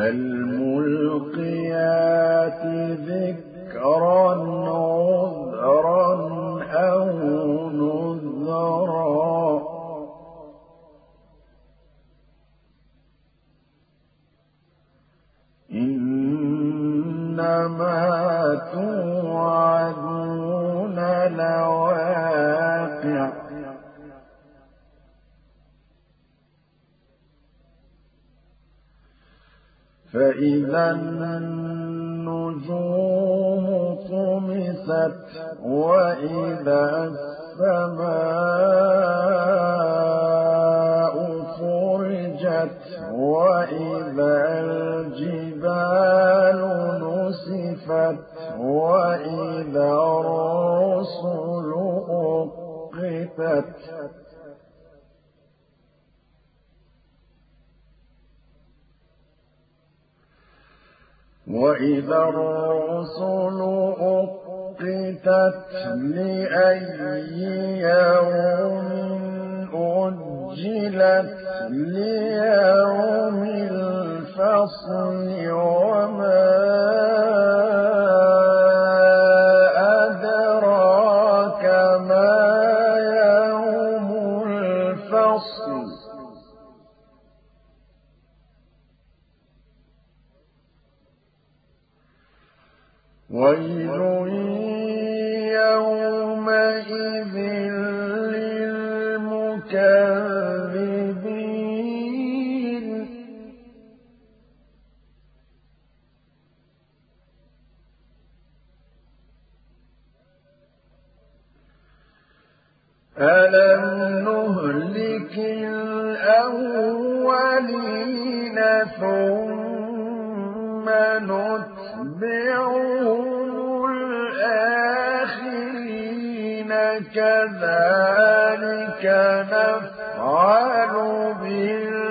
فالملقيات فإذا النجوم طمست وإذا السماء فرجت وإذا الجبال نسفت وإذا الرسل أقتت وإذا الرسل أقتت لأي يوم أجلت ليوم الفصل ويل يومئذ للمكذبين. ألم نهلك الأولين كذلك نفعل بالمجرمين.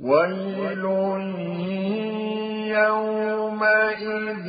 ويل يومئذ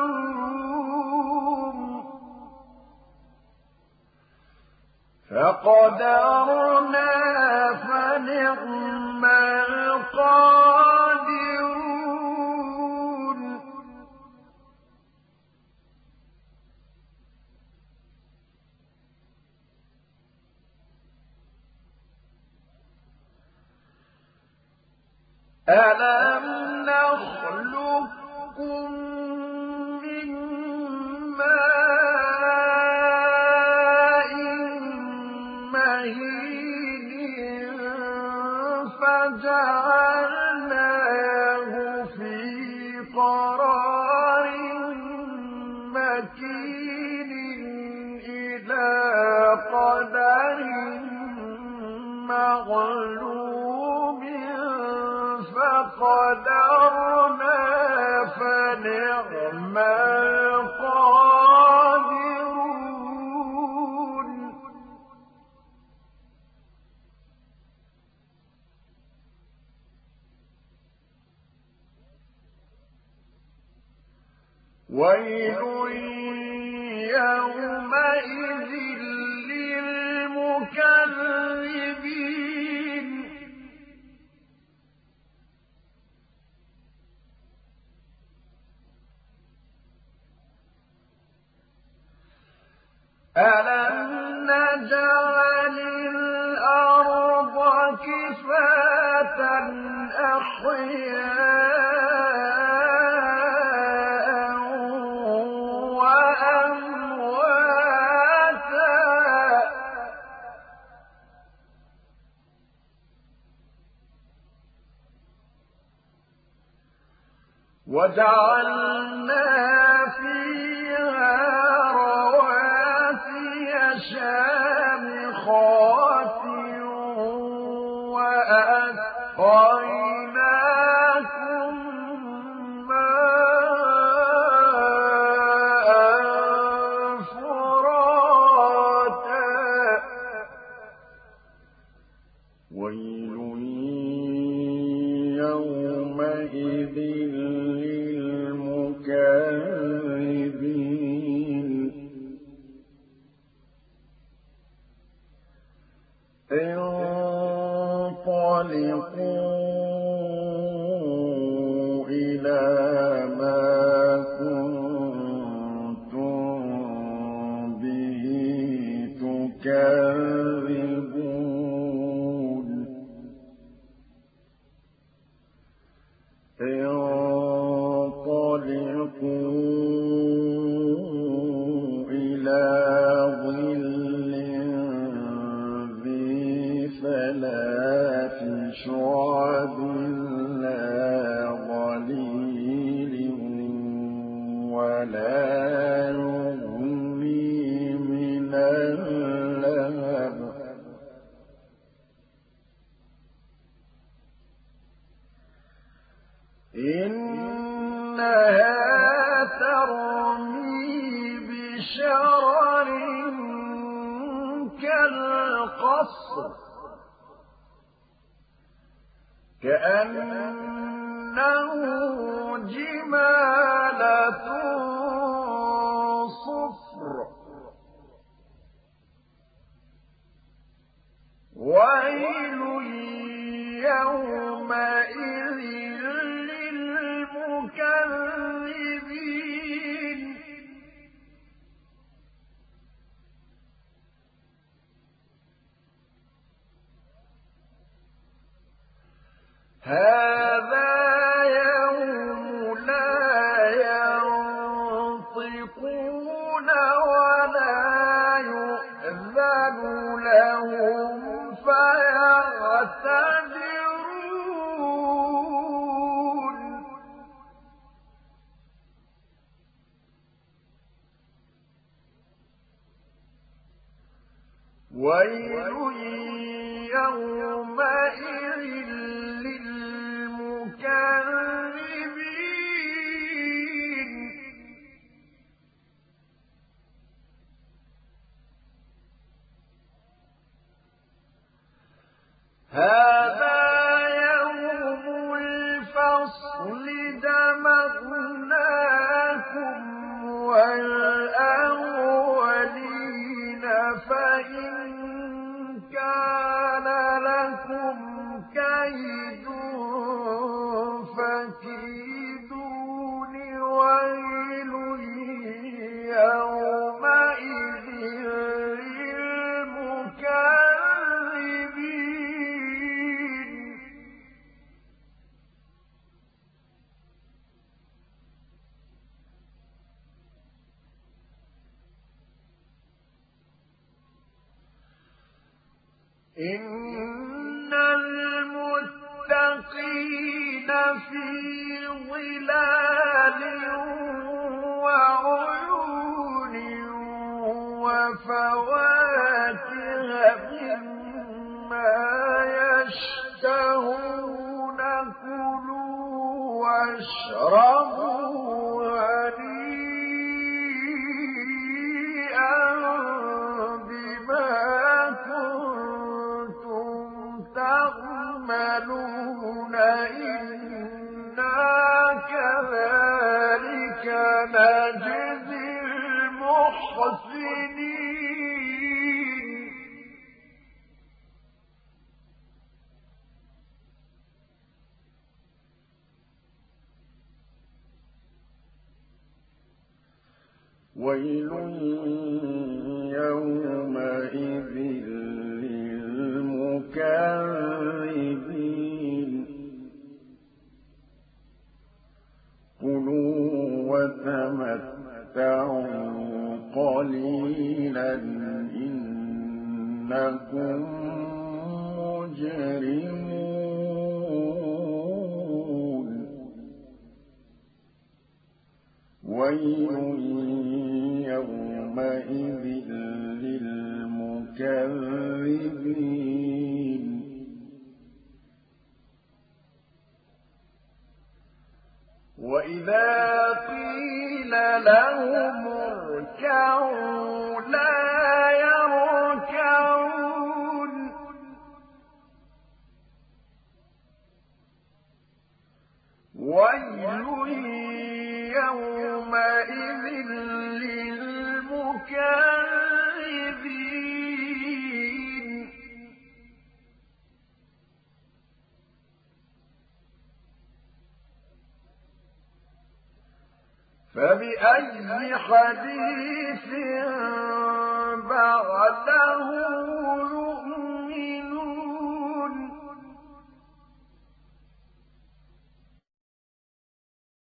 فقدرنا فنعم القادرون. ألم نخلقكم فجعلناه في قرار مكين إلى قدر معلوم فقدرنا فنعم القادرون ويل يومئذ للمكذبين. ألم نجعل الأرض كفاة أحياء da شَاءَ العصر. كأنه جمالة صفر. ويل يومئذ إن المتقين في ظلال وعيون وفواكه تعملون إنا كذلك نجزي المحسنين ويل يومئذ قليلا إنكم مجرمون. ويل يومئذ للمكذبين. وإذا قيل لهم اركعوا فبأي حديث بعده